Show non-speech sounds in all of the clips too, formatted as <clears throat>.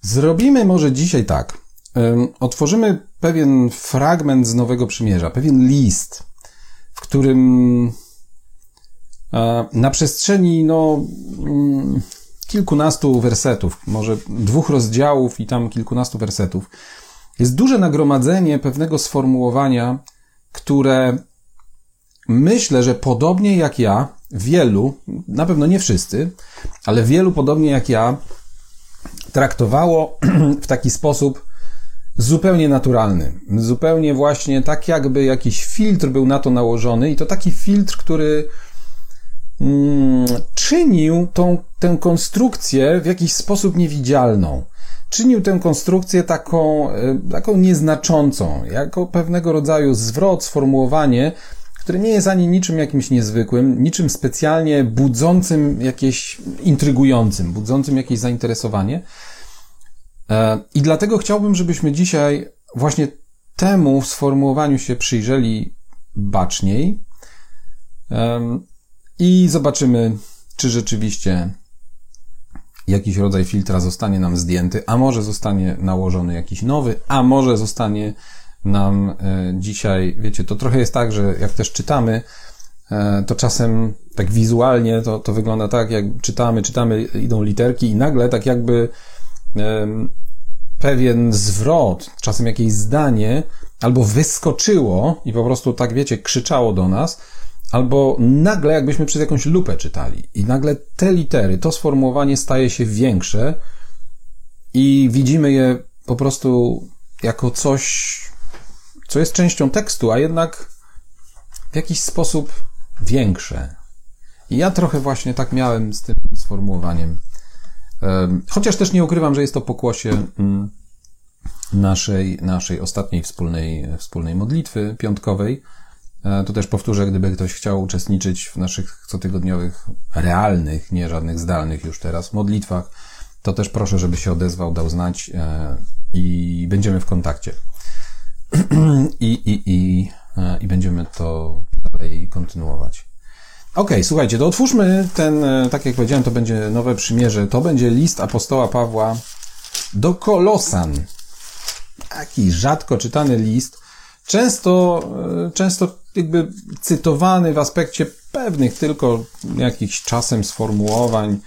Zrobimy może dzisiaj tak. Otworzymy pewien fragment z Nowego Przymierza, pewien list, w którym na przestrzeni no, mm, kilkunastu wersetów, może dwóch rozdziałów i tam kilkunastu wersetów, jest duże nagromadzenie pewnego sformułowania, które myślę, że podobnie jak ja, wielu, na pewno nie wszyscy, ale wielu podobnie jak ja, traktowało <clears throat> w taki sposób zupełnie naturalny. Zupełnie właśnie tak, jakby jakiś filtr był na to nałożony, i to taki filtr, który mm, czynił tą, tę konstrukcję w jakiś sposób niewidzialną. Czynił tę konstrukcję taką, e, taką nieznaczącą, jako pewnego rodzaju zwrot, sformułowanie, które nie jest ani niczym jakimś niezwykłym, niczym specjalnie budzącym jakieś, intrygującym, budzącym jakieś zainteresowanie. E, I dlatego chciałbym, żebyśmy dzisiaj właśnie temu sformułowaniu się przyjrzeli baczniej i zobaczymy, czy rzeczywiście jakiś rodzaj filtra zostanie nam zdjęty, a może zostanie nałożony jakiś nowy, a może zostanie nam e, dzisiaj, wiecie, to trochę jest tak, że jak też czytamy, e, to czasem tak wizualnie to, to wygląda tak, jak czytamy, czytamy, idą literki i nagle tak jakby pewien zwrot, czasem jakieś zdanie albo wyskoczyło i po prostu tak, wiecie, krzyczało do nas, albo nagle jakbyśmy przez jakąś lupę czytali i nagle te litery, to sformułowanie staje się większe i widzimy je po prostu jako coś, co jest częścią tekstu, a jednak w jakiś sposób większe. I ja trochę właśnie tak miałem z tym sformułowaniem. Chociaż też nie ukrywam, że jest to pokłosie mm, naszej, naszej ostatniej wspólnej, wspólnej modlitwy piątkowej. E, to też powtórzę, gdyby ktoś chciał uczestniczyć w naszych cotygodniowych, realnych, nie żadnych zdalnych już teraz modlitwach, to też proszę, żeby się odezwał, dał znać e, i będziemy w kontakcie. <clears throat> I, i, i, e, i będziemy to dalej kontynuować. Ok, słuchajcie, to otwórzmy ten, tak jak powiedziałem, to będzie nowe przymierze, to będzie list apostoła Pawła do Kolosan. Taki rzadko czytany list, często, często jakby cytowany w aspekcie pewnych tylko jakichś czasem sformułowań.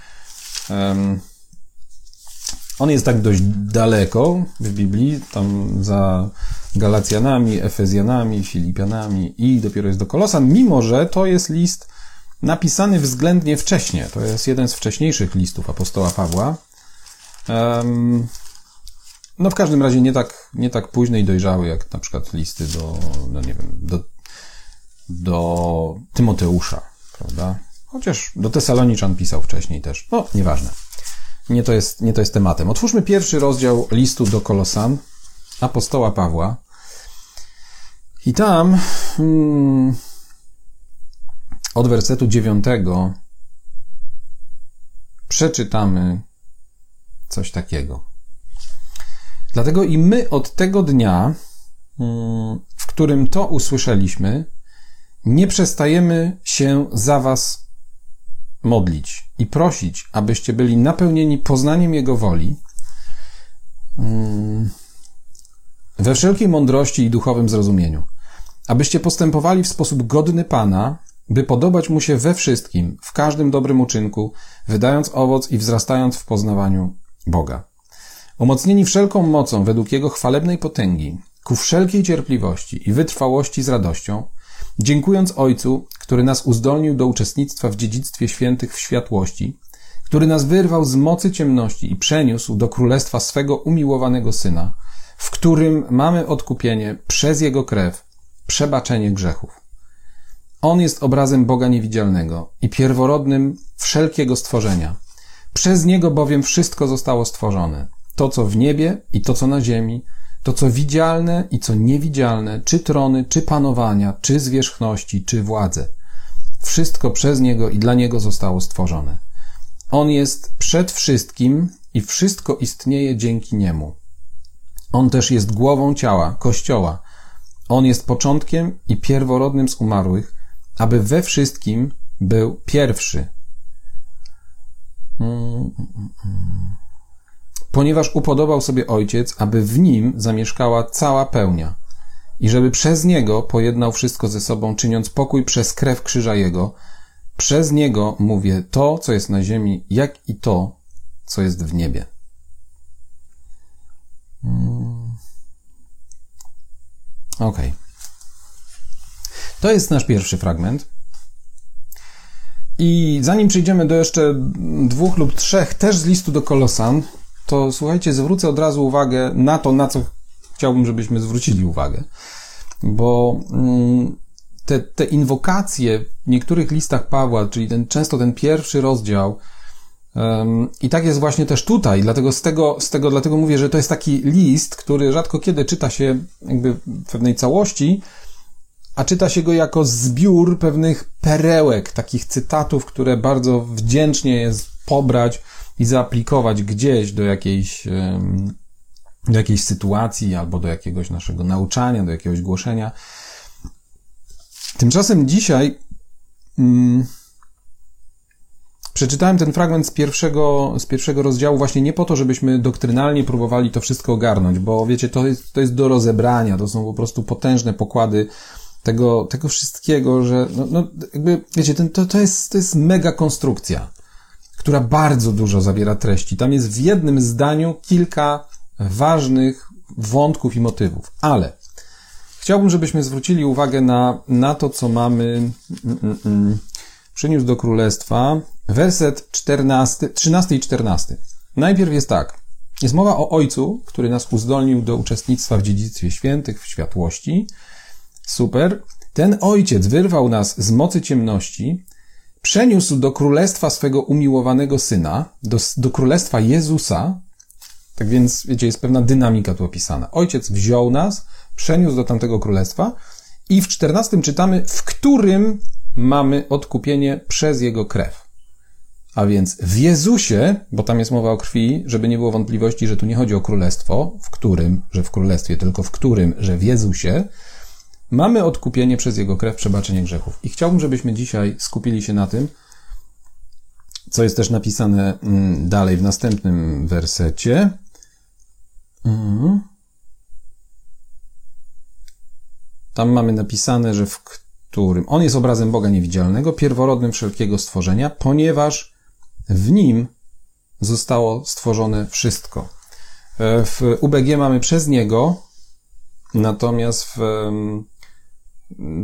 On jest tak dość daleko w Biblii, tam za Galacjanami, Efezjanami, Filipianami i dopiero jest do Kolosan, mimo że to jest list napisany względnie wcześnie. To jest jeden z wcześniejszych listów apostoła Pawła. No w każdym razie nie tak, nie tak późny i dojrzały, jak na przykład listy do, no nie wiem, do do Tymoteusza, prawda? Chociaż do Tesaloniczan pisał wcześniej też. No, nieważne. Nie to jest, nie to jest tematem. Otwórzmy pierwszy rozdział listu do Kolosan, apostoła Pawła. I tam hmm, od wersetu dziewiątego przeczytamy coś takiego. Dlatego i my od tego dnia, hmm, w którym to usłyszeliśmy, nie przestajemy się za Was modlić i prosić, abyście byli napełnieni poznaniem Jego woli mm, we wszelkiej mądrości i duchowym zrozumieniu, abyście postępowali w sposób godny Pana, by podobać Mu się we wszystkim, w każdym dobrym uczynku, wydając owoc i wzrastając w poznawaniu Boga. Umocnieni wszelką mocą według Jego chwalebnej potęgi, ku wszelkiej cierpliwości i wytrwałości z radością, Dziękując Ojcu, który nas uzdolnił do uczestnictwa w dziedzictwie świętych w światłości, który nas wyrwał z mocy ciemności i przeniósł do królestwa swego umiłowanego Syna, w którym mamy odkupienie przez Jego krew, przebaczenie grzechów. On jest obrazem Boga niewidzialnego i pierworodnym wszelkiego stworzenia. Przez Niego bowiem wszystko zostało stworzone. To, co w niebie i to, co na ziemi, to, co widzialne i co niewidzialne, czy trony, czy panowania, czy zwierzchności, czy władze. Wszystko przez Niego i dla Niego zostało stworzone. On jest przed wszystkim i wszystko istnieje dzięki Niemu. On też jest głową ciała, Kościoła. On jest początkiem i pierworodnym z umarłych, aby we wszystkim był pierwszy. Mm, mm, mm, ponieważ upodobał sobie Ojciec, aby w nim zamieszkała cała pełnia i żeby przez niego pojednał wszystko ze sobą, czyniąc pokój przez krew krzyża jego. Przez niego mówię to, co jest na ziemi, jak i to, co jest w niebie. Hmm. Ok. To jest nasz pierwszy fragment. I zanim przejdziemy do jeszcze dwóch lub trzech, też z listu do Kolosan, to słuchajcie, zwrócę od razu uwagę na to, na co chciałbym, żebyśmy zwrócili uwagę. Bo mm, te, te inwokacje w niektórych listach Pawła, czyli ten, często ten pierwszy rozdział, um, i tak jest właśnie też tutaj, dlatego z tego, z tego, dlatego mówię, że to jest taki list, który rzadko kiedy czyta się jakby w pewnej całości, a czyta się go jako zbiór pewnych perełek, takich cytatów, które bardzo wdzięcznie jest pobrać i zaaplikować gdzieś do jakiejś, do jakiejś sytuacji albo do jakiegoś naszego nauczania, do jakiegoś głoszenia. Tymczasem dzisiaj mm, przeczytałem ten fragment z pierwszego, z pierwszego rozdziału właśnie nie po to, żebyśmy doktrynalnie próbowali to wszystko ogarnąć, bo wiecie, to jest, to jest do rozebrania, to są po prostu potężne pokłady tego, tego wszystkiego, że no, no jakby, wiecie, ten, to, to, jest, to jest mega konstrukcja, która bardzo dużo zawiera treści. Tam jest w jednym zdaniu kilka ważnych wątków i motywów, ale chciałbym, żebyśmy zwrócili uwagę na, na to, co mamy mm, mm, mm przyniósł do królestwa, werset 14, 13 i 14. Najpierw jest tak. Jest mowa o Ojcu, który nas uzdolnił do uczestnictwa w dziedzictwie świętych, w światłości, Super. Ten ojciec wyrwał nas z mocy ciemności, przeniósł do królestwa swego umiłowanego syna, do, do królestwa Jezusa. Tak więc, wiecie, jest pewna dynamika tu opisana. Ojciec wziął nas, przeniósł do tamtego królestwa i w czternastym czytamy, w którym mamy odkupienie przez jego krew. A więc w Jezusie, bo tam jest mowa o krwi, żeby nie było wątpliwości, że tu nie chodzi o królestwo, w którym, że w królestwie, tylko w którym, że w Jezusie, Mamy odkupienie przez Jego krew, przebaczenie grzechów. I chciałbym, żebyśmy dzisiaj skupili się na tym, co jest też napisane mm, dalej w następnym wersecie. Mhm. Tam mamy napisane, że w którym on jest obrazem Boga niewidzialnego, pierworodnym wszelkiego stworzenia, ponieważ w nim zostało stworzone wszystko. E, w UBG mamy przez niego, natomiast w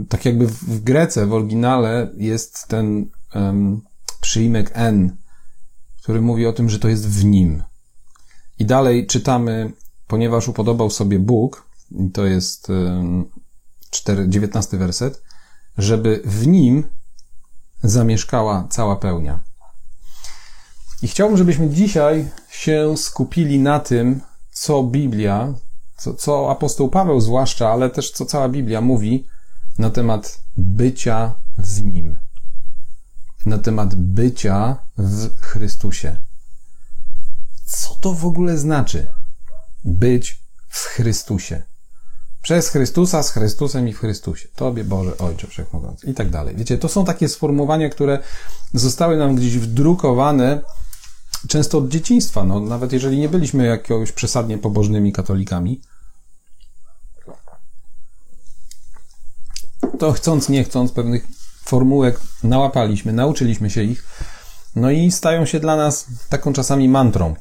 tak jakby w Grece, w oryginale jest ten um, przyimek N, który mówi o tym, że to jest w nim. I dalej czytamy, ponieważ upodobał sobie Bóg, i to jest um, 4, 19 werset, żeby w nim zamieszkała cała pełnia. I chciałbym, żebyśmy dzisiaj się skupili na tym, co Biblia, co, co apostoł Paweł zwłaszcza, ale też co cała Biblia mówi na temat bycia w Nim, na temat bycia w Chrystusie. Co to w ogóle znaczy być w Chrystusie? Przez Chrystusa, z Chrystusem i w Chrystusie. Tobie, Boże, Ojcze Wszechmogący. I tak dalej. Wiecie, to są takie sformułowania, które zostały nam gdzieś wdrukowane często od dzieciństwa. No, nawet jeżeli nie byliśmy jakiegoś przesadnie pobożnymi katolikami, to chcąc, nie chcąc, pewnych formułek nałapaliśmy, nauczyliśmy się ich, no i stają się dla nas taką czasami mantrą.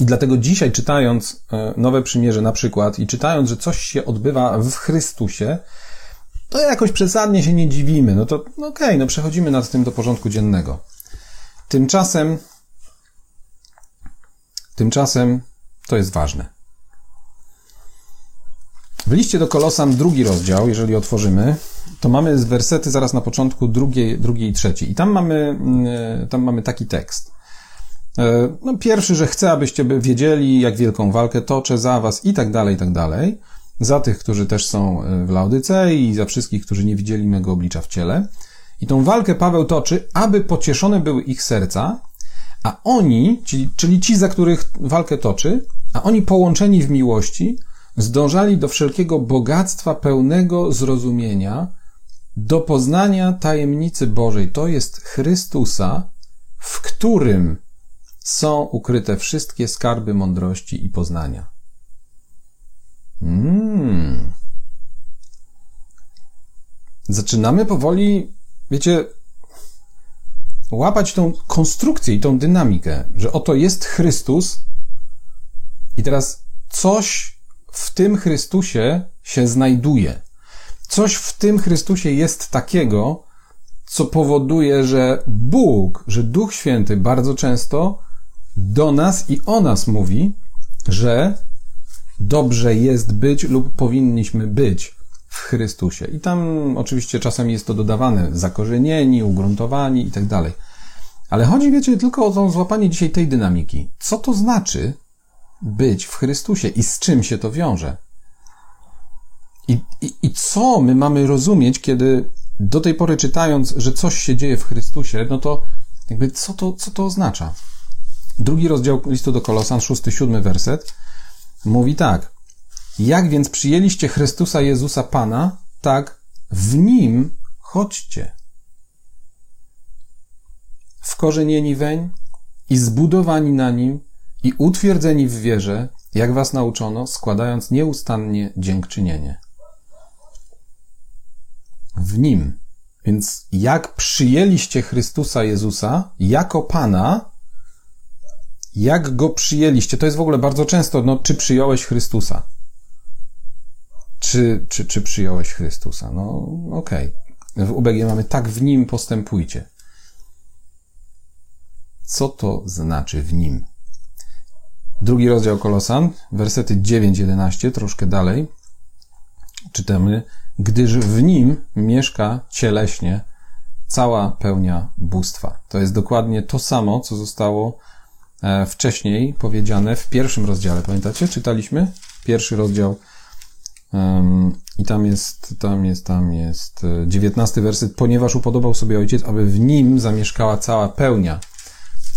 I dlatego dzisiaj czytając e, Nowe Przymierze na przykład i czytając, że coś się odbywa w Chrystusie, to jakoś przesadnie się nie dziwimy. No to no okej, okay, no przechodzimy nad tym do porządku dziennego. Tymczasem, tymczasem to jest ważne. W liście do Kolosan drugi rozdział, jeżeli otworzymy, to mamy z wersety zaraz na początku drugiej, drugiej i trzeciej. I tam mamy, mm, tam mamy taki tekst. E, no, pierwszy, że chcę, abyście wiedzieli, jak wielką walkę toczę za was i tak dalej, i tak dalej. Za tych, którzy też są e, w Laodycei i za wszystkich, którzy nie widzieli mego oblicza w ciele. I tą walkę Paweł toczy, aby pocieszone były ich serca, a oni, czyli, czyli ci, za których walkę toczy, a oni połączeni w miłości, zdążali do wszelkiego bogactwa pełnego zrozumienia, do poznania tajemnicy Bożej. To jest Chrystusa, w którym są ukryte wszystkie skarby mądrości i poznania. Mm. Zaczynamy powoli, wiecie, łapać tą konstrukcję i tą dynamikę, że oto jest Chrystus i teraz coś w tym Chrystusie się znajduje. Coś w tym Chrystusie jest takiego, co powoduje, że Bóg, że Duch Święty bardzo często do nas i o nas mówi, że dobrze jest być lub powinniśmy być w Chrystusie. I tam oczywiście czasem jest to dodawane zakorzenieni, ugruntowani i tak dalej. Ale chodzi, wiecie, tylko o złapanie dzisiaj tej dynamiki. Co to znaczy być w Chrystusie i z czym się to wiąże? I, i, I co my mamy rozumieć, kiedy do tej pory czytając, że coś się dzieje w Chrystusie, no to jakby co to, co to oznacza? Drugi rozdział listu do Kolosan, szósty, siódmy werset, mówi tak. Jak więc przyjęliście Chrystusa Jezusa Pana, tak w Nim chodźcie. Wkorzenieni weń i zbudowani na Nim i utwierdzeni w wierze, jak was nauczono, składając nieustannie dziękczynienie w nim. Więc jak przyjęliście Chrystusa Jezusa jako Pana, jak go przyjęliście? To jest w ogóle bardzo często, no, czy przyjąłeś Chrystusa? Czy, czy, czy przyjąłeś Chrystusa? No, okej. Okay. W UBG mamy tak w nim postępujcie. Co to znaczy w nim? Drugi rozdział Kolosan, wersety 9-11, troszkę dalej, czytamy, gdyż w nim mieszka cieleśnie cała pełnia bóstwa. To jest dokładnie to samo, co zostało e, wcześniej powiedziane w pierwszym rozdziale. Pamiętacie? Czytaliśmy pierwszy rozdział i tam jest, tam jest, tam jest e, dziewiętnasty werset. Ponieważ upodobał sobie ojciec, aby w nim zamieszkała cała pełnia.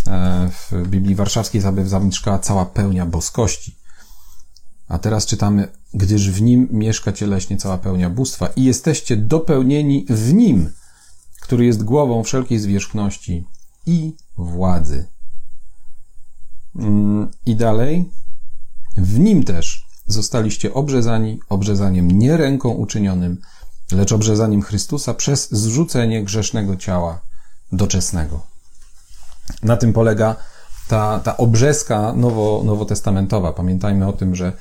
E, w Biblii Warszawskiej, zamieszkała cała pełnia boskości. A teraz czytamy, gdyż w nim mieszka cieleśnie cała pełnia bóstwa i jesteście dopełnieni w nim, który jest głową wszelkiej zwierzchności i władzy. Mm, I dalej, w nim też zostaliście obrzezani obrzezaniem nie ręką uczynionym, lecz obrzezaniem Chrystusa przez zrzucenie grzesznego ciała doczesnego. Na tym polega ta, ta obrzeska nowo, nowotestamentowa. Pamiętajmy o tym, że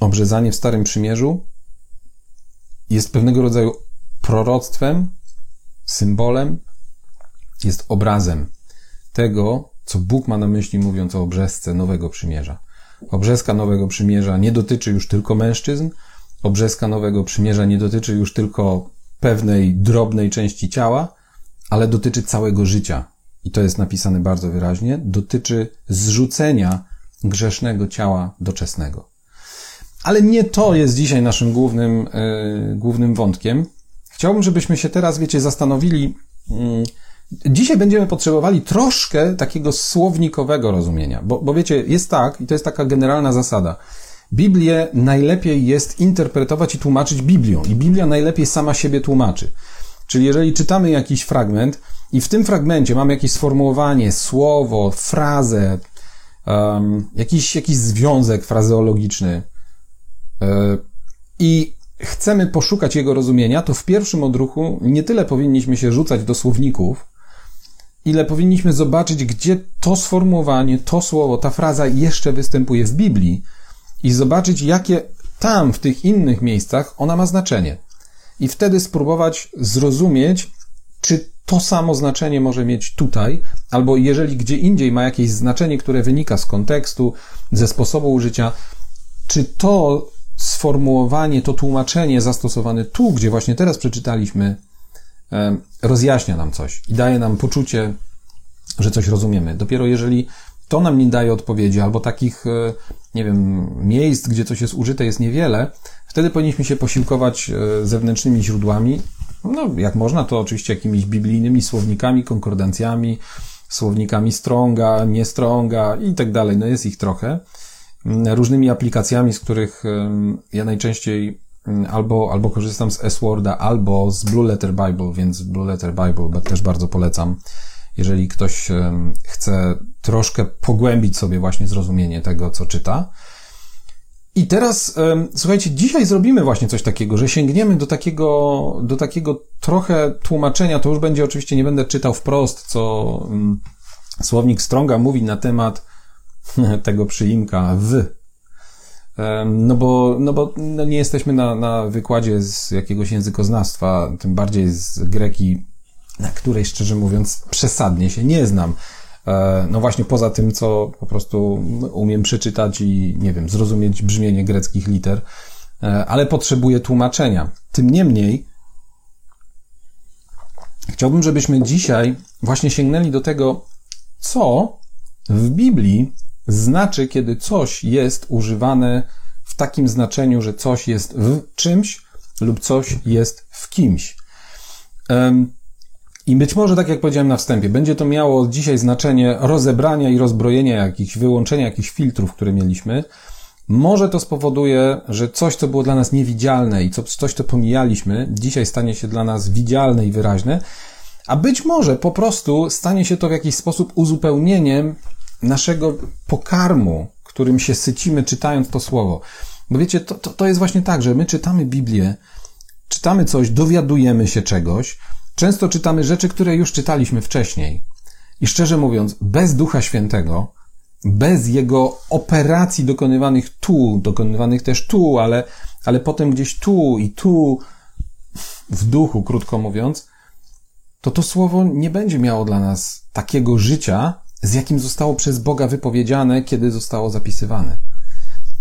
obrzezanie w Starym Przymierzu jest pewnego rodzaju proroctwem, symbolem, jest obrazem tego, co Bóg ma na myśli, mówiąc o obrzesce Nowego Przymierza. Obrzeska Nowego Przymierza nie dotyczy już tylko mężczyzn, obrzeska Nowego Przymierza nie dotyczy już tylko pewnej drobnej części ciała, ale dotyczy całego życia. I to jest napisane bardzo wyraźnie, dotyczy zrzucenia grzesznego ciała doczesnego. Ale nie to jest dzisiaj naszym głównym, yy, głównym wątkiem. Chciałbym, żebyśmy się teraz, wiecie, zastanowili. Yy, dzisiaj będziemy potrzebowali troszkę takiego słownikowego rozumienia, bo, bo wiecie, jest tak, i to jest taka generalna zasada. Biblię najlepiej jest interpretować i tłumaczyć Biblią, i Biblia najlepiej sama siebie tłumaczy. Czyli jeżeli czytamy jakiś fragment i w tym fragmencie mamy jakieś sformułowanie, słowo, frazę, um, jakiś, jakiś związek frazeologiczny, E, i chcemy poszukać jego rozumienia, to w pierwszym odruchu nie tyle powinniśmy się rzucać do słowników, ile powinniśmy zobaczyć, gdzie to sformułowanie, to słowo, ta fraza jeszcze występuje w Biblii i zobaczyć, jakie tam, w tych innych miejscach ona ma znaczenie. I wtedy spróbować zrozumieć, czy to samo znaczenie może mieć tutaj, albo jeżeli gdzie indziej ma jakieś znaczenie, które wynika z kontekstu, ze sposobu użycia, czy to sformułowanie, to tłumaczenie zastosowane tu, gdzie właśnie teraz przeczytaliśmy, rozjaśnia nam coś i daje nam poczucie, że coś rozumiemy. Dopiero jeżeli to nam nie daje odpowiedzi, albo takich, e, nie wiem, miejsc, gdzie coś jest użyte, jest niewiele, wtedy powinniśmy się posiłkować e, zewnętrznymi źródłami. No, jak można, to oczywiście jakimiś biblijnymi słownikami, konkordancjami, słownikami Stronga, nie Stronga i tak dalej. No, jest ich trochę różnymi aplikacjami, z których ja najczęściej albo, albo korzystam z S-Worda, albo z Blue Letter Bible, więc Blue Letter Bible też bardzo polecam. Jeżeli ktoś chce troszkę pogłębić sobie właśnie zrozumienie tego, co czyta. I teraz, słuchajcie, dzisiaj zrobimy właśnie coś takiego, że sięgniemy do takiego, do takiego trochę tłumaczenia. To już będzie oczywiście, nie będę czytał wprost, co słownik Stronga mówi na temat <laughs> tego przyimka w. No bo, no bo no nie jesteśmy na, na wykładzie z jakiegoś językoznawstwa, tym bardziej z greki, na której szczerze mówiąc przesadnie się nie znam. E, no właśnie poza tym, co po prostu umiem przeczytać i, nie wiem, zrozumieć brzmienie greckich liter, e, ale potrzebuję tłumaczenia. Tym niemniej, chciałbym, żebyśmy dzisiaj właśnie sięgnęli do tego, co w Biblii znaczy, kiedy coś jest używane w takim znaczeniu, że coś jest w czymś lub coś jest w kimś. I być może, tak jak powiedziałem na wstępie, będzie to miało dzisiaj znaczenie rozebrania i rozbrojenia jakichś, wyłączenia jakichś filtrów, które mieliśmy. Może to spowoduje, że coś, co było dla nas niewidzialne i co, coś, co pomijaliśmy, dzisiaj stanie się dla nas widzialne i wyraźne, a być może po prostu stanie się to w jakiś sposób uzupełnieniem naszego pokarmu, którym się sycimy czytając to słowo. Bo wiecie, to, to, to jest właśnie tak, że my czytamy Biblię, czytamy coś, dowiadujemy się czegoś, często czytamy rzeczy, które już czytaliśmy wcześniej. I szczerze mówiąc, bez Ducha Świętego, bez Jego operacji dokonywanych tu, dokonywanych też tu, ale, ale potem gdzieś tu i tu, w duchu, krótko mówiąc, to to słowo nie będzie miało dla nas takiego życia, z jakim zostało przez Boga wypowiedziane, kiedy zostało zapisywane.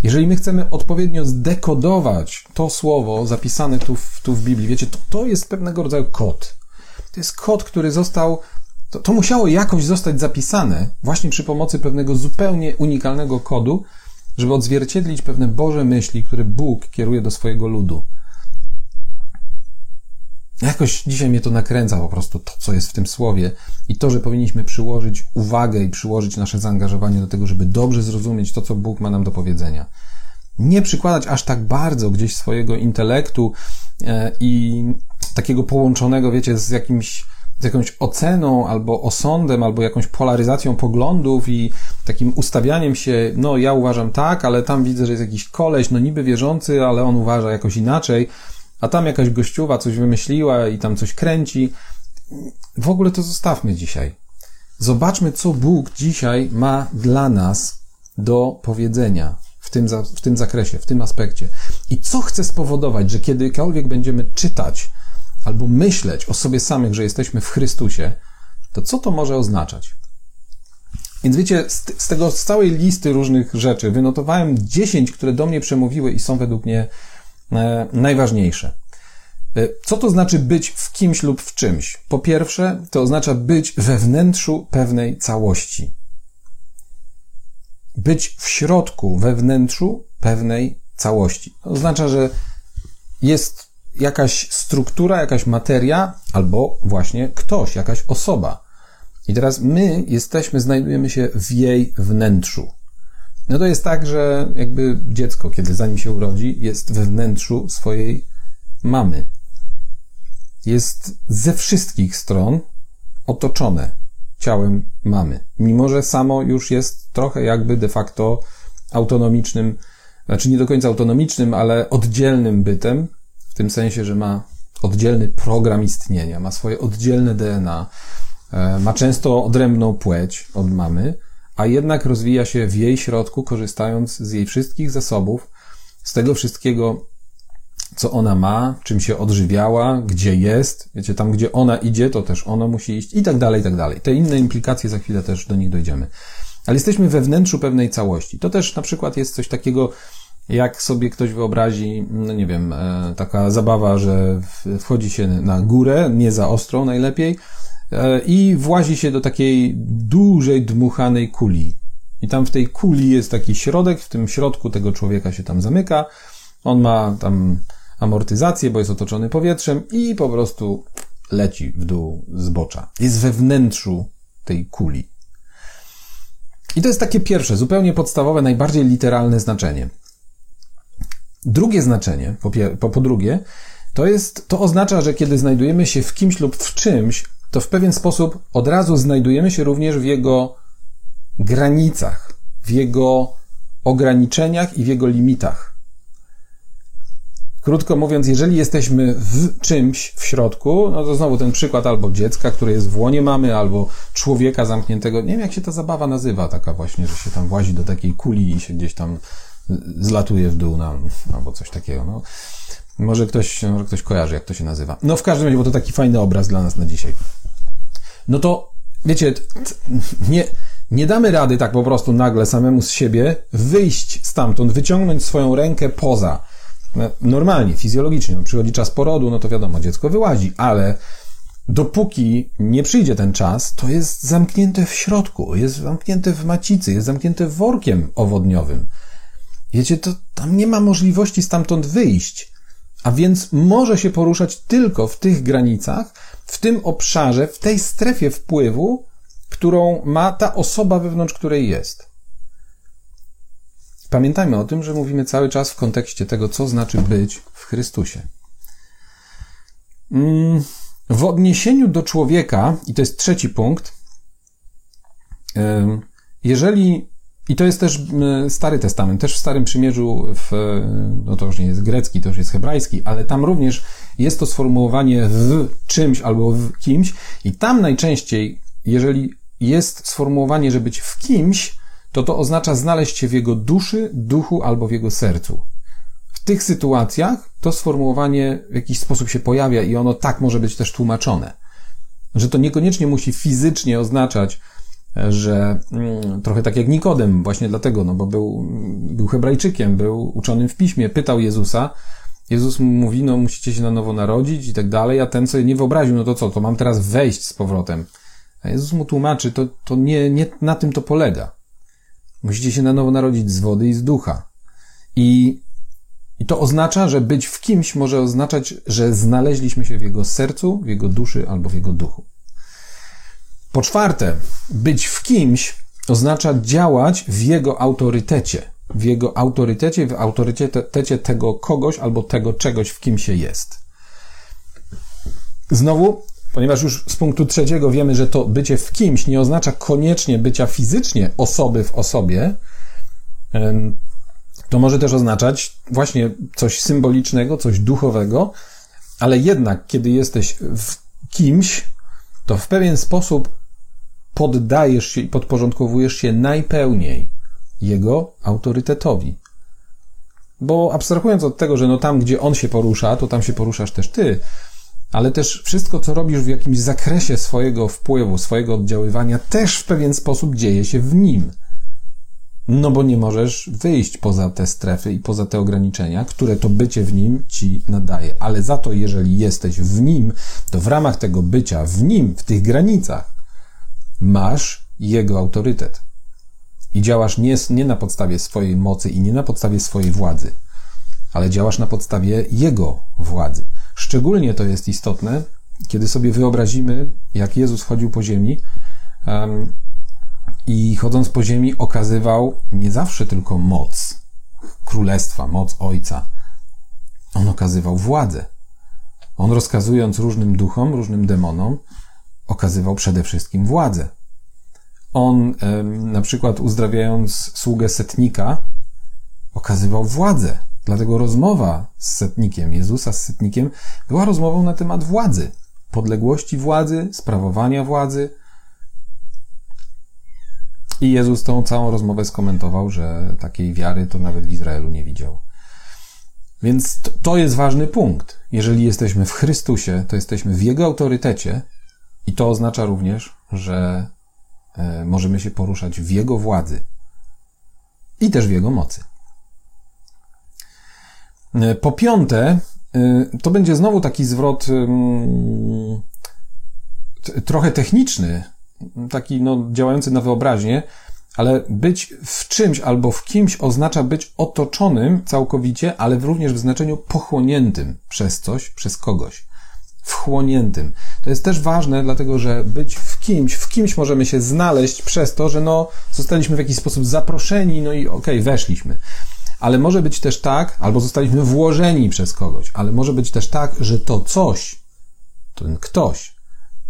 Jeżeli my chcemy odpowiednio zdekodować to słowo zapisane tu, w, tu w Biblii, wiecie, to, to jest pewnego rodzaju kod. To jest kod, który został, to, to musiało jakoś zostać zapisane właśnie przy pomocy pewnego zupełnie unikalnego kodu, żeby odzwierciedlić pewne Boże myśli, które Bóg kieruje do swojego ludu. Jakoś dzisiaj mnie to nakręca po prostu to, co jest w tym słowie i to, że powinniśmy przyłożyć uwagę i przyłożyć nasze zaangażowanie do tego, żeby dobrze zrozumieć to, co Bóg ma nam do powiedzenia. Nie przykładać aż tak bardzo gdzieś swojego intelektu e, i takiego połączonego, wiecie, z jakimś, z jakąś oceną albo osądem, albo jakąś polaryzacją poglądów i takim ustawianiem się, no ja uważam tak, ale tam widzę, że jest jakiś koleś, no niby wierzący, ale on uważa jakoś inaczej a tam jakaś gościuwa coś wymyśliła i tam coś kręci. W ogóle to zostawmy dzisiaj. Zobaczmy, co Bóg dzisiaj ma dla nas do powiedzenia w tym, w tym zakresie, w tym aspekcie. I co chce spowodować, że kiedykolwiek będziemy czytać albo myśleć o sobie samych, że jesteśmy w Chrystusie, to co to może oznaczać? Więc wiecie, z, z tego, z całej listy różnych rzeczy wynotowałem 10, które do mnie przemówiły i są według mnie E, najważniejsze. E, co to znaczy być w kimś lub w czymś? Po pierwsze, to oznacza być we wnętrzu pewnej całości. Być w środku, we wnętrzu pewnej całości. To oznacza, że jest jakaś struktura, jakaś materia, albo właśnie ktoś, jakaś osoba. I teraz my jesteśmy, znajdujemy się w jej wnętrzu. No to jest tak, że jakby dziecko, kiedy zanim się urodzi, jest we wnętrzu swojej mamy. Jest ze wszystkich stron otoczone ciałem mamy. Mimo, że samo już jest trochę jakby de facto autonomicznym, znaczy nie do końca autonomicznym, ale oddzielnym bytem, tym sensie, że ma oddzielny program istnienia, ma swoje oddzielne DNA, e, ma często odrębną płeć od mamy, a jednak rozwija się w jej środku, korzystając z jej wszystkich zasobów, z tego wszystkiego, co ona ma, czym się odżywiała, gdzie jest, wiecie, tam gdzie ona idzie, to też ono musi iść i tak dalej, i tak dalej. Te inne implikacje za chwilę też do nich dojdziemy. Ale jesteśmy we wnętrzu pewnej całości. To też na przykład jest coś takiego, jak sobie ktoś wyobrazi, no nie wiem, e, taka zabawa, że wchodzi się na górę, nie za ostrą najlepiej, E, i włazi się do takiej dużej, dmuchanej kuli. I tam w tej kuli jest taki środek, w tym środku tego człowieka się tam zamyka. On ma tam amortyzację, bo jest otoczony powietrzem i po prostu leci w dół zbocza. Jest we wnętrzu tej kuli. I to jest takie pierwsze, zupełnie podstawowe, najbardziej literalne znaczenie. Drugie znaczenie, po, po, po drugie, to jest, to oznacza, że kiedy znajdujemy się w kimś lub w czymś, to w pewien sposób od razu znajdujemy się również w jego granicach, w jego ograniczeniach i w jego limitach. Krótko mówiąc, jeżeli jesteśmy w czymś w środku, no to znowu ten przykład albo dziecka, które jest w łonie mamy, albo człowieka zamkniętego. Nie wiem, jak się ta zabawa nazywa, taka właśnie, że się tam włazi do takiej kuli i się gdzieś tam zlatuje w dół, albo coś takiego. No. Może ktoś, może ktoś kojarzy, jak to się nazywa. No w każdym razie, bo to taki fajny obraz dla nas na dzisiaj. No to, wiecie, nie, nie damy rady tak po prostu nagle samemu z siebie wyjść stamtąd, wyciągnąć swoją rękę poza. No, normalnie, fizjologicznie, no, przychodzi czas porodu, no to wiadomo, dziecko wyłazi, ale dopóki nie przyjdzie ten czas, to jest zamknięte w środku, jest zamknięte w macicy, jest zamknięte workiem owodniowym. Wiecie, to tam nie ma możliwości stamtąd wyjść, a więc może się poruszać tylko w tych granicach, w tym obszarze, w tej strefie wpływu, którą ma ta osoba, wewnątrz której jest. Pamiętajmy o tym, że mówimy cały czas w kontekście tego, co znaczy być w Chrystusie. Mm, w odniesieniu do człowieka, i to jest trzeci punkt, jeżeli, i to jest też Stary Testament, też w Starym Przymierzu, w, no to już nie jest grecki, to już jest hebrajski, ale tam również jest to sformułowanie w czymś albo w kimś, i tam najczęściej, jeżeli jest sformułowanie, że być w kimś, to to oznacza znaleźć się w jego duszy, duchu albo w jego sercu. W tych sytuacjach to sformułowanie w jakiś sposób się pojawia i ono tak może być też tłumaczone. Że to niekoniecznie musi fizycznie oznaczać, że mm, trochę tak jak Nikodem, właśnie dlatego, no bo był, był Hebrajczykiem, był uczonym w piśmie, pytał Jezusa. Jezus mu mówi, no musicie się na nowo narodzić i tak dalej, a ten sobie nie wyobraził, no to co, to mam teraz wejść z powrotem. A Jezus mu tłumaczy, to, to nie, nie na tym to polega. Musicie się na nowo narodzić z wody i z ducha. I, I to oznacza, że być w kimś może oznaczać, że znaleźliśmy się w jego sercu, w jego duszy albo w jego duchu. Po czwarte, być w kimś oznacza działać w jego autorytecie. W jego autorytecie, w autorytecie tego kogoś albo tego czegoś, w kim się jest. Znowu, Ponieważ już z punktu trzeciego wiemy, że to bycie w kimś nie oznacza koniecznie bycia fizycznie osoby w osobie, to może też oznaczać właśnie coś symbolicznego, coś duchowego, ale jednak, kiedy jesteś w kimś, to w pewien sposób poddajesz się i podporządkowujesz się najpełniej jego autorytetowi. Bo abstrahując od tego, że no tam, gdzie on się porusza, to tam się poruszasz też ty, ale też wszystko, co robisz w jakimś zakresie swojego wpływu, swojego oddziaływania, też w pewien sposób dzieje się w nim. No bo nie możesz wyjść poza te strefy i poza te ograniczenia, które to bycie w nim ci nadaje. Ale za to, jeżeli jesteś w nim, to w ramach tego bycia w nim, w tych granicach, masz jego autorytet. I działasz nie, nie na podstawie swojej mocy i nie na podstawie swojej władzy, ale działasz na podstawie jego władzy. Szczególnie to jest istotne, kiedy sobie wyobrazimy, jak Jezus chodził po ziemi um, i chodząc po ziemi okazywał nie zawsze tylko moc królestwa, moc Ojca. On okazywał władzę. On rozkazując różnym duchom, różnym demonom, okazywał przede wszystkim władzę. On, na przykład uzdrawiając sługę setnika, okazywał władzę. Dlatego rozmowa z setnikiem, Jezusa z setnikiem, była rozmową na temat władzy, podległości władzy, sprawowania władzy. I Jezus tą całą rozmowę skomentował, że takiej wiary to nawet w Izraelu nie widział. Więc to jest ważny punkt. Jeżeli jesteśmy w Chrystusie, to jesteśmy w Jego autorytecie i to oznacza również, że e, możemy się poruszać w Jego władzy i też w Jego mocy. E, po piąte, e, to będzie znowu taki zwrot trochę techniczny, taki no, działający na wyobraźnię, ale być w czymś albo w kimś oznacza być otoczonym całkowicie, ale również w znaczeniu pochłoniętym przez coś, przez kogoś. Wchłoniętym. To jest też ważne, dlatego że być w kimś, w kimś możemy się znaleźć przez to, że no, zostaliśmy w jakiś sposób zaproszeni, no i okej, okay, weszliśmy ale może być też tak, albo zostaliśmy włożeni przez kogoś, ale może być też tak, że to coś, ten ktoś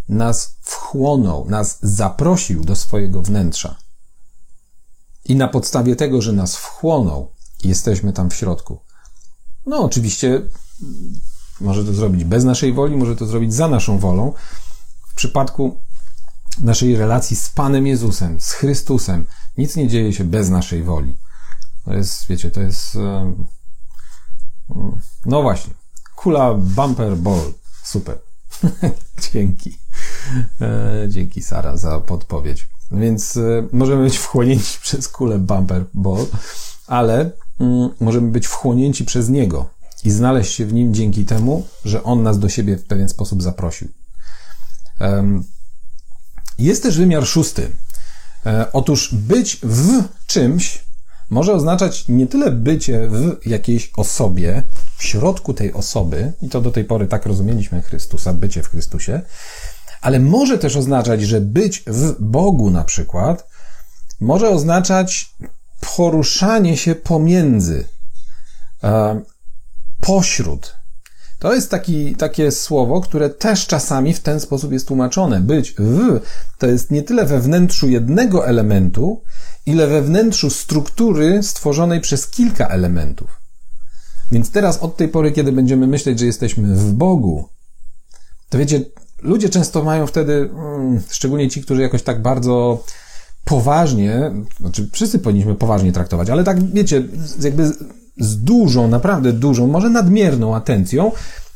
nas wchłonął, nas zaprosił do swojego wnętrza. I na podstawie tego, że nas wchłonął, jesteśmy tam w środku. No, oczywiście może to zrobić bez naszej woli, może to zrobić za naszą wolą. W przypadku naszej relacji z Panem Jezusem, z Chrystusem, nic nie dzieje się bez naszej woli. To jest, wiecie, to jest. No właśnie. Kula bumper ball. Super. <laughs> Dzięki. E, dzięki, Sara, za podpowiedź. Więc e, możemy być wchłonięci <laughs> przez kulę bumper ball, ale mm, możemy być wchłonięci przez niego i znaleźć się w nim dzięki temu, że on nas do siebie w pewien sposób zaprosił. Jest też wymiar szósty. E, otóż być w czymś może oznaczać nie tyle bycie w jakiejś osobie, w środku tej osoby, i to do tej pory tak rozumieliśmy Chrystusa, bycie w Chrystusie, ale może też oznaczać, że być w Bogu na przykład może oznaczać poruszanie się pomiędzy, e, pośród. To jest taki, takie słowo, które też czasami w ten sposób jest tłumaczone. Być w to jest nie tyle we wnętrzu jednego elementu, ile we wnętrzu struktury stworzonej przez kilka elementów. Więc teraz od tej pory, kiedy będziemy myśleć, że jesteśmy w Bogu, to wiecie, ludzie często mają wtedy, mm, szczególnie ci, którzy jakoś tak bardzo poważnie, znaczy wszyscy powinniśmy poważnie traktować, ale tak wiecie, jakby z dużą, naprawdę dużą, może nadmierną atencją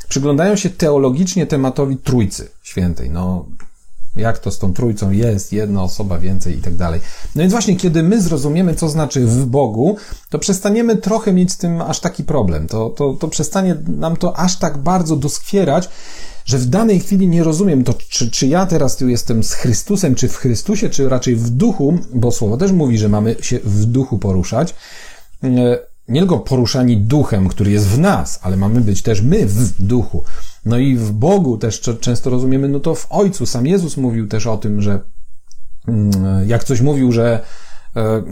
przyglądają się teologicznie tematowi Trójcy Świętej. No, jak to z tą trójcą jest, jedna osoba więcej i tak dalej. No więc właśnie, kiedy my zrozumiemy, co znaczy w Bogu, to przestaniemy trochę mieć z tym aż taki problem. To, to, to przestanie nam to aż tak bardzo doskwierać, że w danej chwili nie rozumiem to, czy, czy ja teraz tu jestem z Chrystusem, czy w Chrystusie, czy raczej w duchu, bo słowo też mówi, że mamy się w duchu poruszać. Nie tylko poruszani duchem, który jest w nas, ale mamy być też my w duchu. No i w Bogu też często rozumiemy, no to w Ojcu. Sam Jezus mówił też o tym, że mm, jak coś mówił, że e,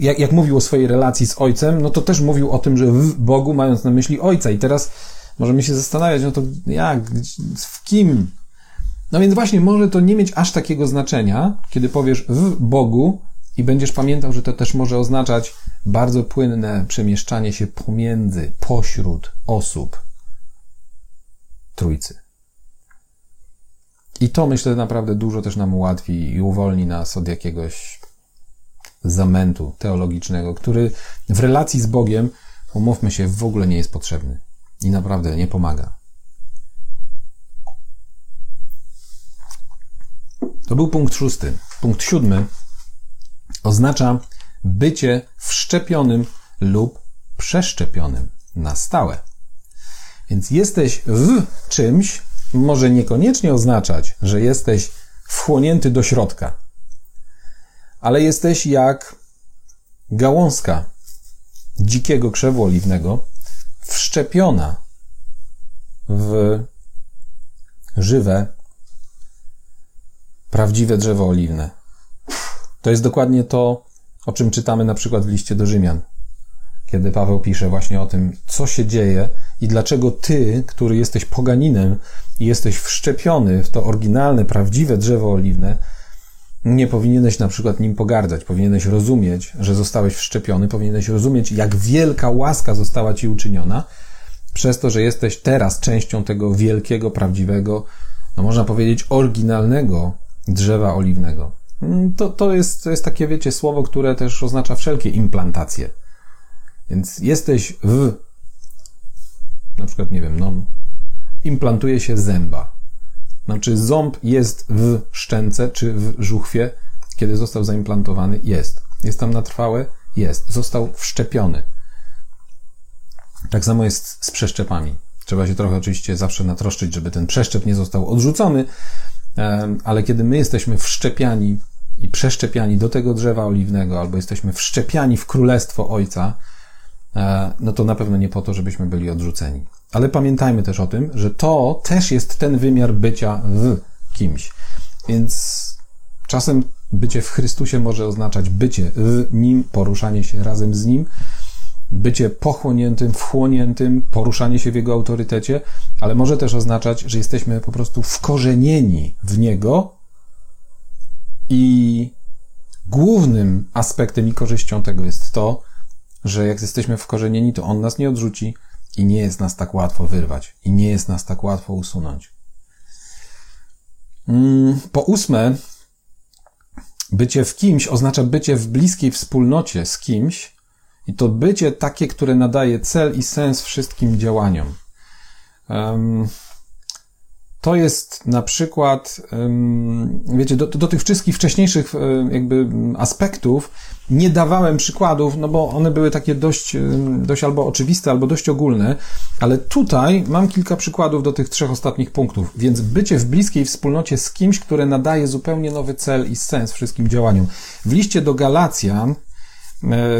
jak, jak mówił o swojej relacji z Ojcem, no to też mówił o tym, że w Bogu, mając na myśli Ojca. I teraz możemy się zastanawiać, no to jak, w kim? No więc właśnie, może to nie mieć aż takiego znaczenia, kiedy powiesz w Bogu i będziesz pamiętał, że to też może oznaczać bardzo płynne przemieszczanie się pomiędzy, pośród osób Trójcy. I to myślę naprawdę dużo też nam ułatwi i uwolni nas od jakiegoś zamętu teologicznego, który w relacji z Bogiem, umówmy się, w ogóle nie jest potrzebny i naprawdę nie pomaga. To był punkt szósty. Punkt siódmy oznacza bycie wszczepionym lub przeszczepionym na stałe. Więc jesteś w czymś, może niekoniecznie oznaczać, że jesteś wchłonięty do środka, ale jesteś jak gałązka dzikiego krzewu oliwnego, wszczepiona w żywe, prawdziwe drzewo oliwne. To jest dokładnie to, o czym czytamy na przykład w liście do Rzymian, kiedy Paweł pisze właśnie o tym, co się dzieje i dlaczego ty, który jesteś poganinem i jesteś wszczepiony w to oryginalne, prawdziwe drzewo oliwne, nie powinieneś na przykład nim pogardzać, powinieneś rozumieć, że zostałeś wszczepiony, powinieneś rozumieć, jak wielka łaska została ci uczyniona, przez to, że jesteś teraz częścią tego wielkiego, prawdziwego, no można powiedzieć, oryginalnego drzewa oliwnego. Mm, to, to, jest, to jest takie, wiecie, słowo, które też oznacza wszelkie implantacje. Więc jesteś w, na przykład, nie wiem, no, implantuje się zęba. Znaczy, ząb jest w szczęce czy w żuchwie, kiedy został zaimplantowany? Jest. Jest tam na trwałe? Jest. Został wszczepiony. Tak samo jest z przeszczepami. Trzeba się trochę oczywiście zawsze natroszczyć, żeby ten przeszczep nie został odrzucony, ale kiedy my jesteśmy wszczepiani i przeszczepiani do tego drzewa oliwnego, albo jesteśmy wszczepiani w królestwo Ojca, e, no to na pewno nie po to, żebyśmy byli odrzuceni. Ale pamiętajmy też o tym, że to też jest ten wymiar bycia w kimś. Więc czasem bycie w Chrystusie może oznaczać bycie w Nim, poruszanie się razem z Nim, bycie pochłoniętym, wchłoniętym, poruszanie się w Jego autorytecie, ale może też oznaczać, że jesteśmy po prostu wkorzenieni w Niego i głównym aspektem i korzyścią tego jest to, że jak jesteśmy wkorzenieni, to On nas nie odrzuci i nie jest nas tak łatwo wyrwać i nie jest nas tak łatwo usunąć. Mm, po ósme, bycie w kimś oznacza bycie w bliskiej wspólnocie z kimś i to bycie takie, które nadaje cel i sens wszystkim działaniom. To jest na przykład, wiecie, do, do tych wszystkich wcześniejszych jakby aspektów nie dawałem przykładów, no bo one były takie dość, dość albo oczywiste, albo dość ogólne, ale tutaj mam kilka przykładów do tych trzech ostatnich punktów. Więc bycie w bliskiej wspólnocie z kimś, które nadaje zupełnie nowy cel i sens wszystkim działaniom. W liście do Galacjan, e,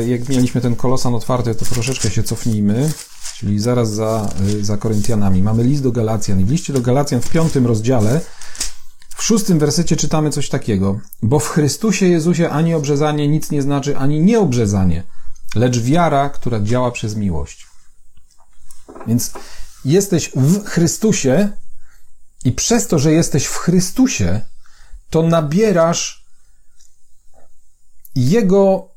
jak mieliśmy ten kolosan otwarty, to troszeczkę się cofnijmy czyli zaraz za, y, za Koryntianami. Mamy list do Galacjan i w liście do Galacjan w piątym rozdziale w szóstym wersecie czytamy coś takiego. Bo w Chrystusie Jezusie ani obrzezanie nic nie znaczy, ani nieobrzezanie, lecz wiara, która działa przez miłość. Więc jesteś w Chrystusie i przez to, że jesteś w Chrystusie, to nabierasz Jego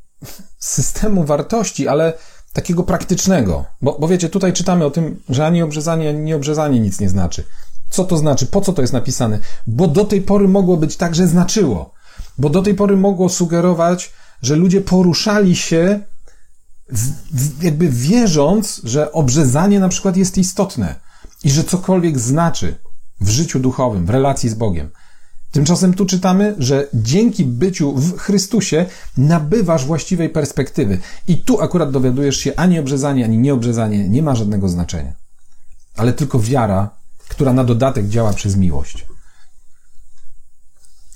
systemu wartości, ale takiego praktycznego. Bo, bo wiecie, tutaj czytamy o tym, że ani obrzezanie, ani nieobrzezanie nic nie znaczy. Co to znaczy? Po co to jest napisane? Bo do tej pory mogło być tak, że znaczyło. Bo do tej pory mogło sugerować, że ludzie poruszali się w, w, jakby wierząc, że obrzezanie na przykład jest istotne i że cokolwiek znaczy w życiu duchowym, w relacji z Bogiem. Tymczasem tu czytamy, że dzięki byciu w Chrystusie nabywasz właściwej perspektywy. I tu akurat dowiadujesz się, ani obrzezanie, ani nieobrzezanie nie ma żadnego znaczenia. Ale tylko wiara, która na dodatek działa przez miłość.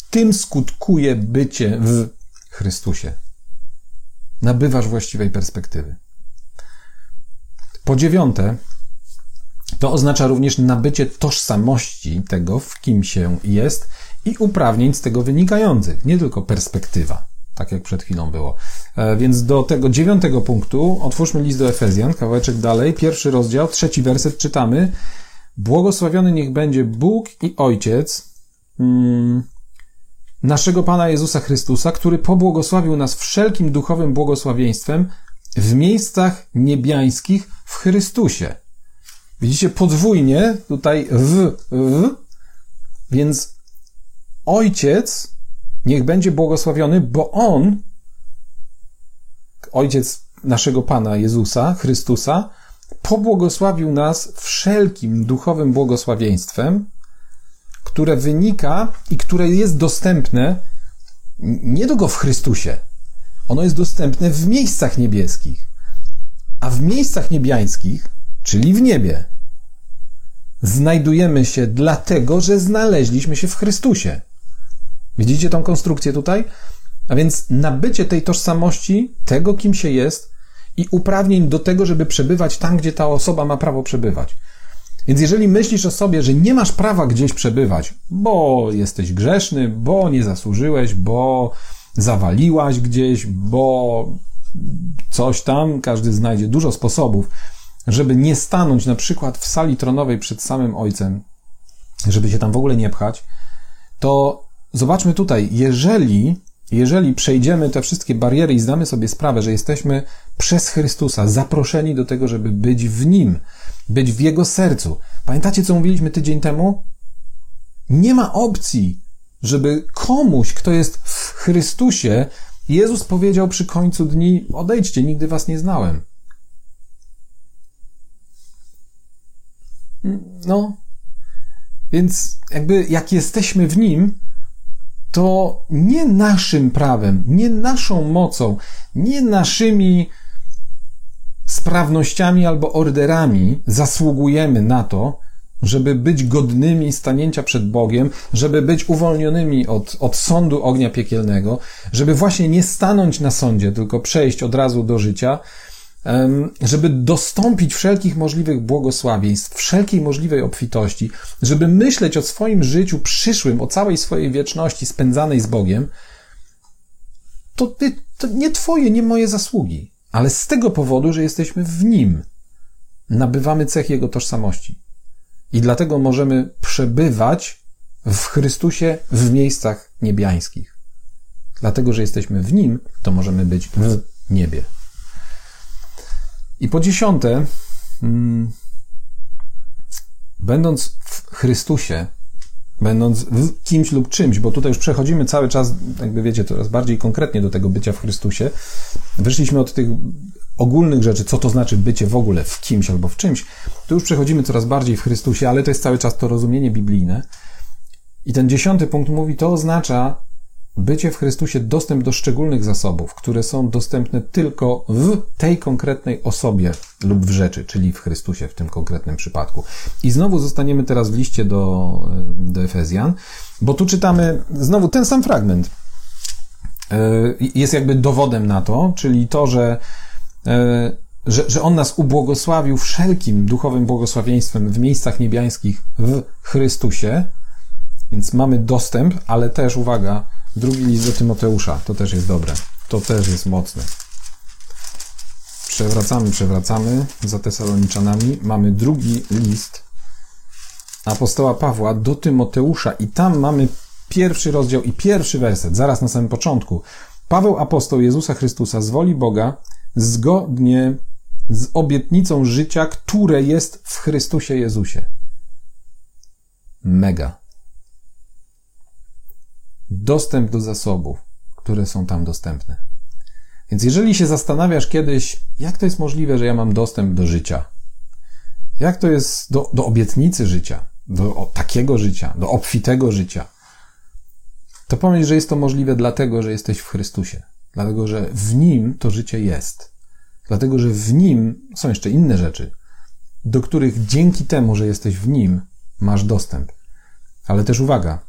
Tym skutkuje bycie w Chrystusie. Nabywasz właściwej perspektywy. Po dziewiąte, to oznacza również nabycie tożsamości tego, w kim się jest i uprawnień z tego wynikających, nie tylko perspektywa, tak jak przed chwilą było. E, więc do tego dziewiątego punktu otwórzmy list do Efezjan, kawałeczek dalej, pierwszy rozdział, trzeci werset czytamy. Błogosławiony niech będzie Bóg i Ojciec mm, naszego Pana Jezusa Chrystusa, który pobłogosławił nas wszelkim duchowym błogosławieństwem w miejscach niebiańskich w Chrystusie. Widzicie podwójnie tutaj w, w więc Ojciec niech będzie błogosławiony, bo On, Ojciec naszego Pana Jezusa, Chrystusa, pobłogosławił nas wszelkim duchowym błogosławieństwem, które wynika i które jest dostępne nie tylko w Chrystusie. Ono jest dostępne w miejscach niebieskich. A w miejscach niebiańskich, czyli w niebie, znajdujemy się dlatego, że znaleźliśmy się w Chrystusie. Widzicie tą konstrukcję tutaj? A więc nabycie tej tożsamości, tego kim się jest i uprawnień do tego, żeby przebywać tam, gdzie ta osoba ma prawo przebywać. Więc jeżeli myślisz o sobie, że nie masz prawa gdzieś przebywać, bo jesteś grzeszny, bo nie zasłużyłeś, bo zawaliłaś gdzieś, bo coś tam, każdy znajdzie dużo sposobów, żeby nie stanąć na przykład w sali tronowej przed samym Ojcem, żeby się tam w ogóle nie pchać, to zobaczmy tutaj, jeżeli, jeżeli przejdziemy te wszystkie bariery i zdamy sobie sprawę, że jesteśmy przez Chrystusa zaproszeni do tego, żeby być w Nim, być w Jego sercu. Pamiętacie, co mówiliśmy tydzień temu? Nie ma opcji, żeby komuś, kto jest w Chrystusie, Jezus powiedział przy końcu dni: Odejdźcie, nigdy was nie znałem. No, więc jakby jak jesteśmy w Nim, to nie naszym prawem, nie naszą mocą, nie naszymi sprawnościami albo orderami zasługujemy na to, żeby być godnymi stanięcia przed Bogiem, żeby być uwolnionymi od, od sądu ognia piekielnego, żeby właśnie nie stanąć na sądzie, tylko przejść od razu do życia, żeby dostąpić wszelkich możliwych błogosławieństw, wszelkiej możliwej obfitości, żeby myśleć o swoim życiu przyszłym, o całej swojej wieczności spędzanej z Bogiem, to, ty, to nie Twoje, nie moje zasługi, ale z tego powodu, że jesteśmy w Nim, nabywamy cech Jego tożsamości. I dlatego możemy przebywać w Chrystusie w miejscach niebiańskich. Dlatego, że jesteśmy w Nim, to możemy być w niebie. I po dziesiąte, hmm, będąc w Chrystusie, będąc w kimś lub czymś, bo tutaj już przechodzimy cały czas, jakby wiecie, coraz bardziej konkretnie do tego bycia w Chrystusie. Wyszliśmy od tych ogólnych rzeczy, co to znaczy bycie w ogóle w kimś albo w czymś. Tu już przechodzimy coraz bardziej w Chrystusie, ale to jest cały czas to rozumienie biblijne. I ten dziesiąty punkt mówi, to oznacza bycie w Chrystusie dostęp do szczególnych zasobów, które są dostępne tylko w tej konkretnej osobie lub w rzeczy, czyli w Chrystusie w tym konkretnym przypadku. I znowu zostaniemy teraz w liście do, do Efezjan, bo tu czytamy znowu ten sam fragment. E, jest jakby dowodem na to, czyli to, że, e, że, że On nas ubłogosławił wszelkim duchowym błogosławieństwem w miejscach niebiańskich w Chrystusie, więc mamy dostęp, ale też uwaga, drugi list do Tymoteusza, to też jest dobre. To też jest mocne. Przewracamy, przewracamy za Tesaloniczanami. Mamy drugi list apostoła Pawła do Tymoteusza i tam mamy pierwszy rozdział i pierwszy werset, zaraz na samym początku. Paweł apostoł Jezusa Chrystusa z woli Boga, zgodnie z obietnicą życia, które jest w Chrystusie Jezusie. Mega dostęp do zasobów, które są tam dostępne. Więc jeżeli się zastanawiasz kiedyś, jak to jest możliwe, że ja mam dostęp do życia, jak to jest do, do obietnicy życia, do o, takiego życia, do obfitego życia, to pomyśl, że jest to możliwe dlatego, że jesteś w Chrystusie. Dlatego, że w Nim to życie jest. Dlatego, że w Nim są jeszcze inne rzeczy, do których dzięki temu, że jesteś w Nim, masz dostęp. Ale też uwaga,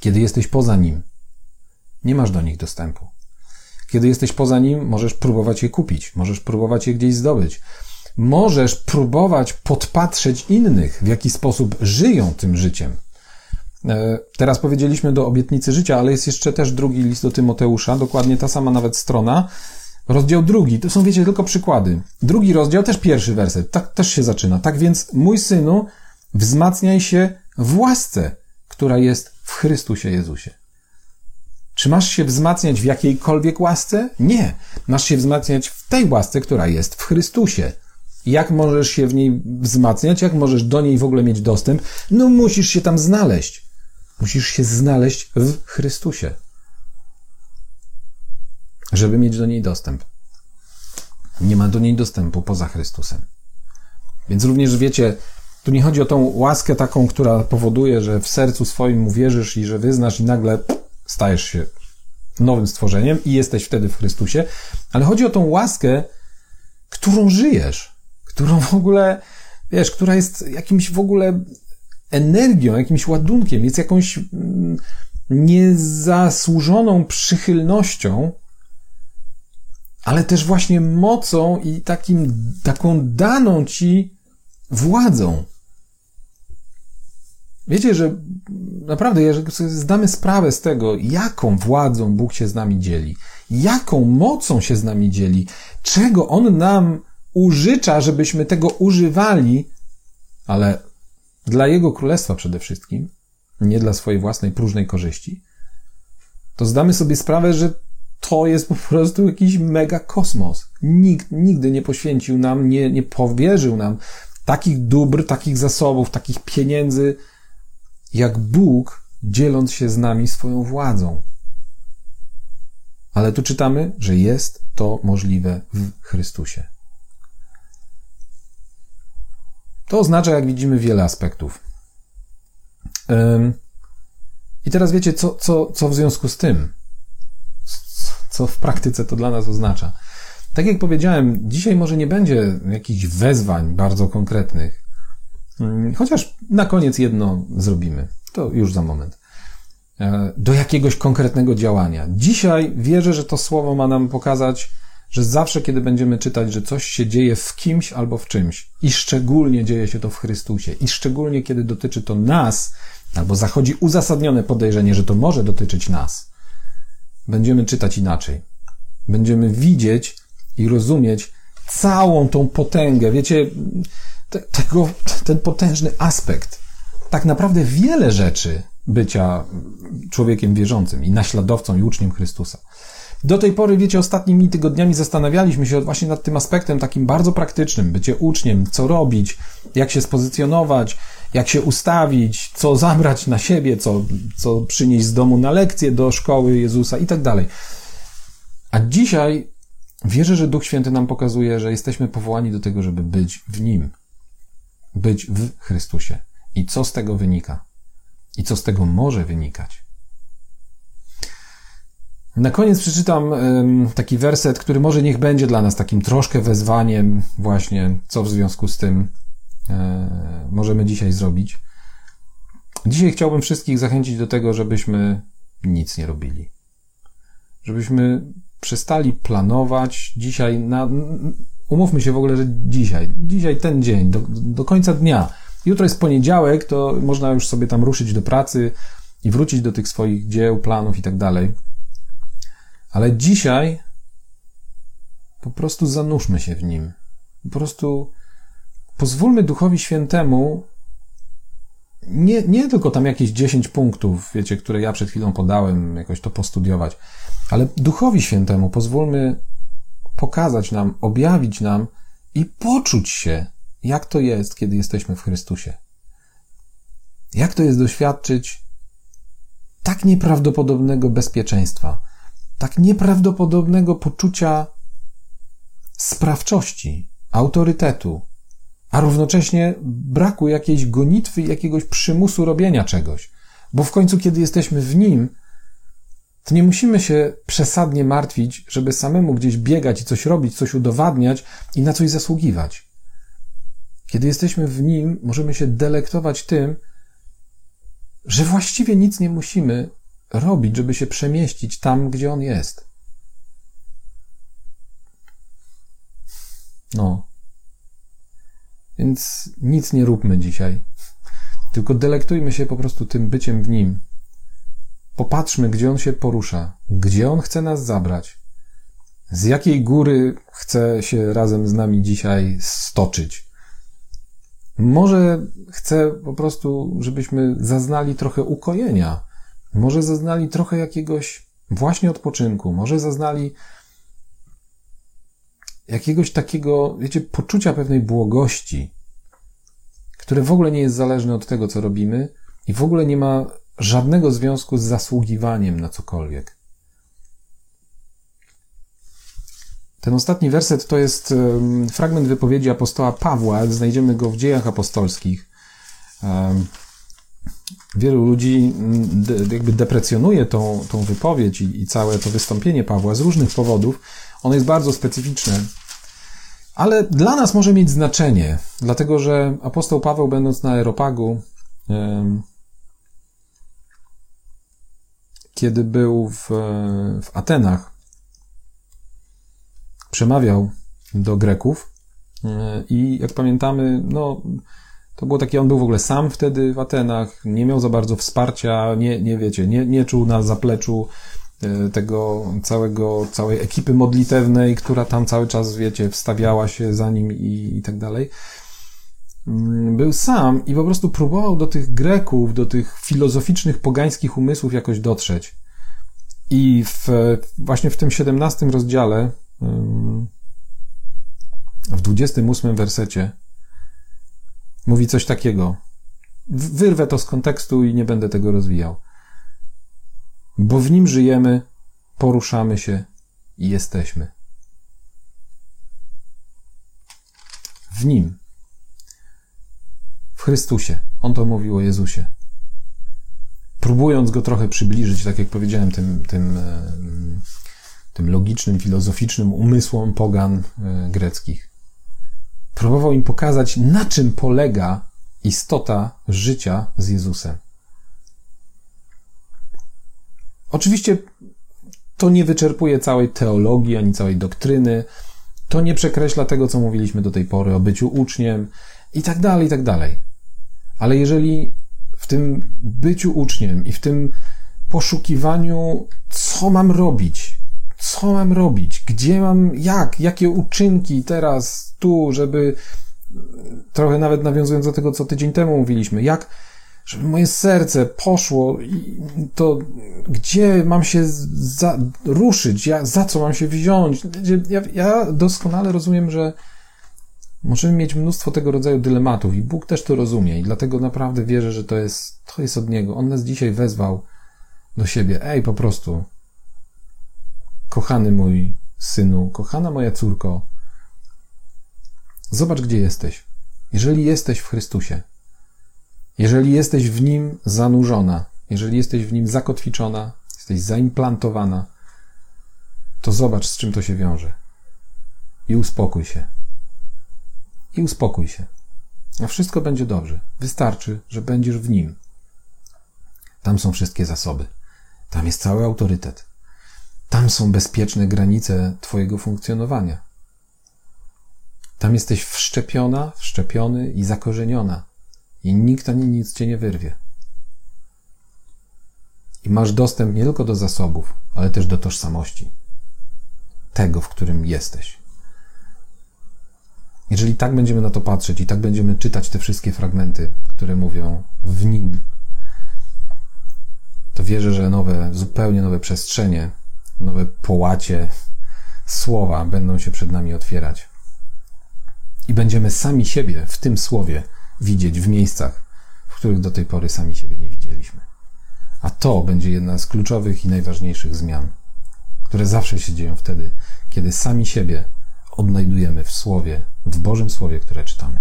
kiedy jesteś poza nim, nie masz do nich dostępu. Kiedy jesteś poza nim, możesz próbować je kupić, możesz próbować je gdzieś zdobyć. Możesz próbować podpatrzeć innych, w jaki sposób żyją tym życiem. E, teraz powiedzieliśmy do obietnicy życia, ale jest jeszcze też drugi list do Tymoteusza, dokładnie ta sama nawet strona. Rozdział drugi, to są, wiecie, tylko przykłady. Drugi rozdział, też pierwszy werset, tak też się zaczyna. Tak więc, mój synu, wzmacniaj się w łasce, która jest w Chrystusie Jezusie. Czy masz się wzmacniać w jakiejkolwiek łasce? Nie. Masz się wzmacniać w tej łasce, która jest w Chrystusie. Jak możesz się w niej wzmacniać? Jak możesz do niej w ogóle mieć dostęp? No musisz się tam znaleźć. Musisz się znaleźć w Chrystusie, żeby mieć do niej dostęp. Nie ma do niej dostępu poza Chrystusem. Więc również wiecie, tu nie chodzi o tą łaskę taką, która powoduje, że w sercu swoim uwierzysz i że wyznasz i nagle stajesz się nowym stworzeniem i jesteś wtedy w Chrystusie, ale chodzi o tą łaskę, którą żyjesz, którą w ogóle, wiesz, która jest jakimś w ogóle energią, jakimś ładunkiem, jest jakąś mm, niezasłużoną przychylnością, ale też właśnie mocą i takim, taką daną ci władzą. Wiecie, że naprawdę, jeżeli sobie zdamy sprawę z tego, jaką władzą Bóg się z nami dzieli, jaką mocą się z nami dzieli, czego On nam użycza, żebyśmy tego używali, ale dla Jego Królestwa przede wszystkim, nie dla swojej własnej próżnej korzyści, to zdamy sobie sprawę, że to jest po prostu jakiś mega kosmos. Nikt nigdy nie poświęcił nam, nie, nie powierzył nam takich dóbr, takich zasobów, takich pieniędzy, jak Bóg, dzieląc się z nami swoją władzą. Ale tu czytamy, że jest to możliwe w Chrystusie. To oznacza, jak widzimy, wiele aspektów. I teraz wiecie, co, co, co w związku z tym? Co w praktyce to dla nas oznacza? Tak jak powiedziałem, dzisiaj może nie będzie jakichś wezwań bardzo konkretnych, mm, chociaż na koniec jedno zrobimy. To już za moment. E, do jakiegoś konkretnego działania. Dzisiaj wierzę, że to słowo ma nam pokazać, że zawsze, kiedy będziemy czytać, że coś się dzieje w kimś albo w czymś, i szczególnie dzieje się to w Chrystusie, i szczególnie kiedy dotyczy to nas, albo zachodzi uzasadnione podejrzenie, że to może dotyczyć nas, będziemy czytać inaczej. Będziemy widzieć i rozumieć całą tą potęgę. Wiecie, te, tego, ten potężny aspekt. Tak naprawdę wiele rzeczy bycia człowiekiem wierzącym i naśladowcą i uczniem Chrystusa. Do tej pory, wiecie, ostatnimi tygodniami zastanawialiśmy się właśnie nad tym aspektem takim bardzo praktycznym, bycie uczniem, co robić, jak się spozycjonować, jak się ustawić, co zabrać na siebie, co, co przynieść z domu na lekcję do szkoły Jezusa i tak dalej. A dzisiaj wierzę, że Duch Święty nam pokazuje, że jesteśmy powołani do tego, żeby być w Nim, być w Chrystusie. I co z tego wynika? I co z tego może wynikać? Na koniec przeczytam taki werset, który może niech będzie dla nas takim troszkę wezwaniem, właśnie co w związku z tym e, możemy dzisiaj zrobić. Dzisiaj chciałbym wszystkich zachęcić do tego, żebyśmy nic nie robili. Żebyśmy przestali planować dzisiaj na. Umówmy się w ogóle, że dzisiaj, dzisiaj ten dzień, do, do końca dnia. Jutro jest poniedziałek, to można już sobie tam ruszyć do pracy i wrócić do tych swoich dzieł, planów i tak dalej. Ale dzisiaj po prostu zanurzmy się w nim. Po prostu pozwólmy Duchowi Świętemu nie, nie tylko tam jakieś 10 punktów, wiecie, które ja przed chwilą podałem, jakoś to postudiować, ale Duchowi Świętemu pozwólmy pokazać nam, objawić nam i poczuć się, jak to jest, kiedy jesteśmy w Chrystusie. Jak to jest doświadczyć tak nieprawdopodobnego bezpieczeństwa, tak nieprawdopodobnego poczucia sprawczości, autorytetu, a równocześnie braku jakiejś gonitwy, jakiegoś przymusu robienia czegoś. Bo w końcu, kiedy jesteśmy w nim, to nie musimy się przesadnie martwić, żeby samemu gdzieś biegać i coś robić, coś udowadniać i na coś zasługiwać. Kiedy jesteśmy w nim, możemy się delektować tym, że właściwie nic nie musimy robić, żeby się przemieścić tam, gdzie on jest. No. Więc nic nie róbmy dzisiaj. Tylko delektujmy się po prostu tym byciem w nim. Popatrzmy, gdzie on się porusza, gdzie on chce nas zabrać, z jakiej góry chce się razem z nami dzisiaj stoczyć. Może chce po prostu, żebyśmy zaznali trochę ukojenia może zaznali trochę jakiegoś właśnie odpoczynku, może zaznali jakiegoś takiego, wiecie, poczucia pewnej błogości, które w ogóle nie jest zależne od tego, co robimy i w ogóle nie ma żadnego związku z zasługiwaniem na cokolwiek. Ten ostatni werset to jest fragment wypowiedzi apostoła Pawła, znajdziemy go w dziejach apostolskich wielu ludzi jakby deprecjonuje tą, tą wypowiedź i, i całe to wystąpienie Pawła z różnych powodów. Ono jest bardzo specyficzne, ale dla nas może mieć znaczenie, dlatego że apostoł Paweł, będąc na Aeropagu, kiedy był w, w Atenach, przemawiał do Greków e, i jak pamiętamy, no, to było takie, on był w ogóle sam wtedy w Atenach, nie miał za bardzo wsparcia, nie, nie wiecie, nie, nie czuł na zapleczu tego całego, całej ekipy modlitewnej, która tam cały czas, wiecie, wstawiała się za nim i, i tak dalej. Mm, był sam i po prostu próbował do tych Greków, do tych filozoficznych, pogańskich umysłów jakoś dotrzeć. I w, właśnie w tym 17 rozdziale, w 28 wersecie, mówi coś takiego. Wyrwę to z kontekstu i nie będę tego rozwijał. Bo w nim żyjemy, poruszamy się i jesteśmy. W nim. W Chrystusie. On to mówił o Jezusie. Próbując go trochę przybliżyć, tak jak powiedziałem, tym, tym, e, tym logicznym, filozoficznym umysłom pogan e, greckich. Próbował im pokazać, na czym polega istota życia z Jezusem. Oczywiście to nie wyczerpuje całej teologii ani całej doktryny, to nie przekreśla tego, co mówiliśmy do tej pory o byciu uczniem i tak dalej, i tak dalej. Ale jeżeli w tym byciu uczniem i w tym poszukiwaniu, co mam robić, co mam robić, gdzie mam, jak, jakie uczynki teraz tu, żeby trochę nawet nawiązując do tego, co tydzień temu mówiliśmy, jak żeby moje serce poszło i to gdzie mam się za, ruszyć, ja, za co mam się wziąć. Ja, ja doskonale rozumiem, że możemy mieć mnóstwo tego rodzaju dylematów i Bóg też to rozumie i dlatego naprawdę wierzę, że to jest, to jest od Niego. On nas dzisiaj wezwał do siebie. Ej, po prostu, kochany mój synu, kochana moja córko, zobacz, gdzie jesteś. Jeżeli jesteś w Chrystusie, jeżeli jesteś w nim zanurzona, jeżeli jesteś w nim zakotwiczona, jesteś zaimplantowana, to zobacz, z czym to się wiąże. I uspokój się. I uspokój się. A wszystko będzie dobrze. Wystarczy, że będziesz w nim. Tam są wszystkie zasoby. Tam jest cały autorytet. Tam są bezpieczne granice Twojego funkcjonowania. Tam jesteś wszczepiona, wszczepiony i zakorzeniona. I nikt ani nic cię nie wyrwie. I masz dostęp nie tylko do zasobów, ale też do tożsamości. Tego, w którym jesteś. Jeżeli tak będziemy na to patrzeć i tak będziemy czytać te wszystkie fragmenty, które mówią w nim, to wierzę, że nowe, zupełnie nowe przestrzenie, nowe połacie słowa będą się przed nami otwierać. I będziemy sami siebie w tym słowie widzieć w miejscach, w których do tej pory sami siebie nie widzieliśmy. A to będzie jedna z kluczowych i najważniejszych zmian, które zawsze się dzieją wtedy, kiedy sami siebie odnajdujemy w Słowie, w Bożym Słowie, które czytamy.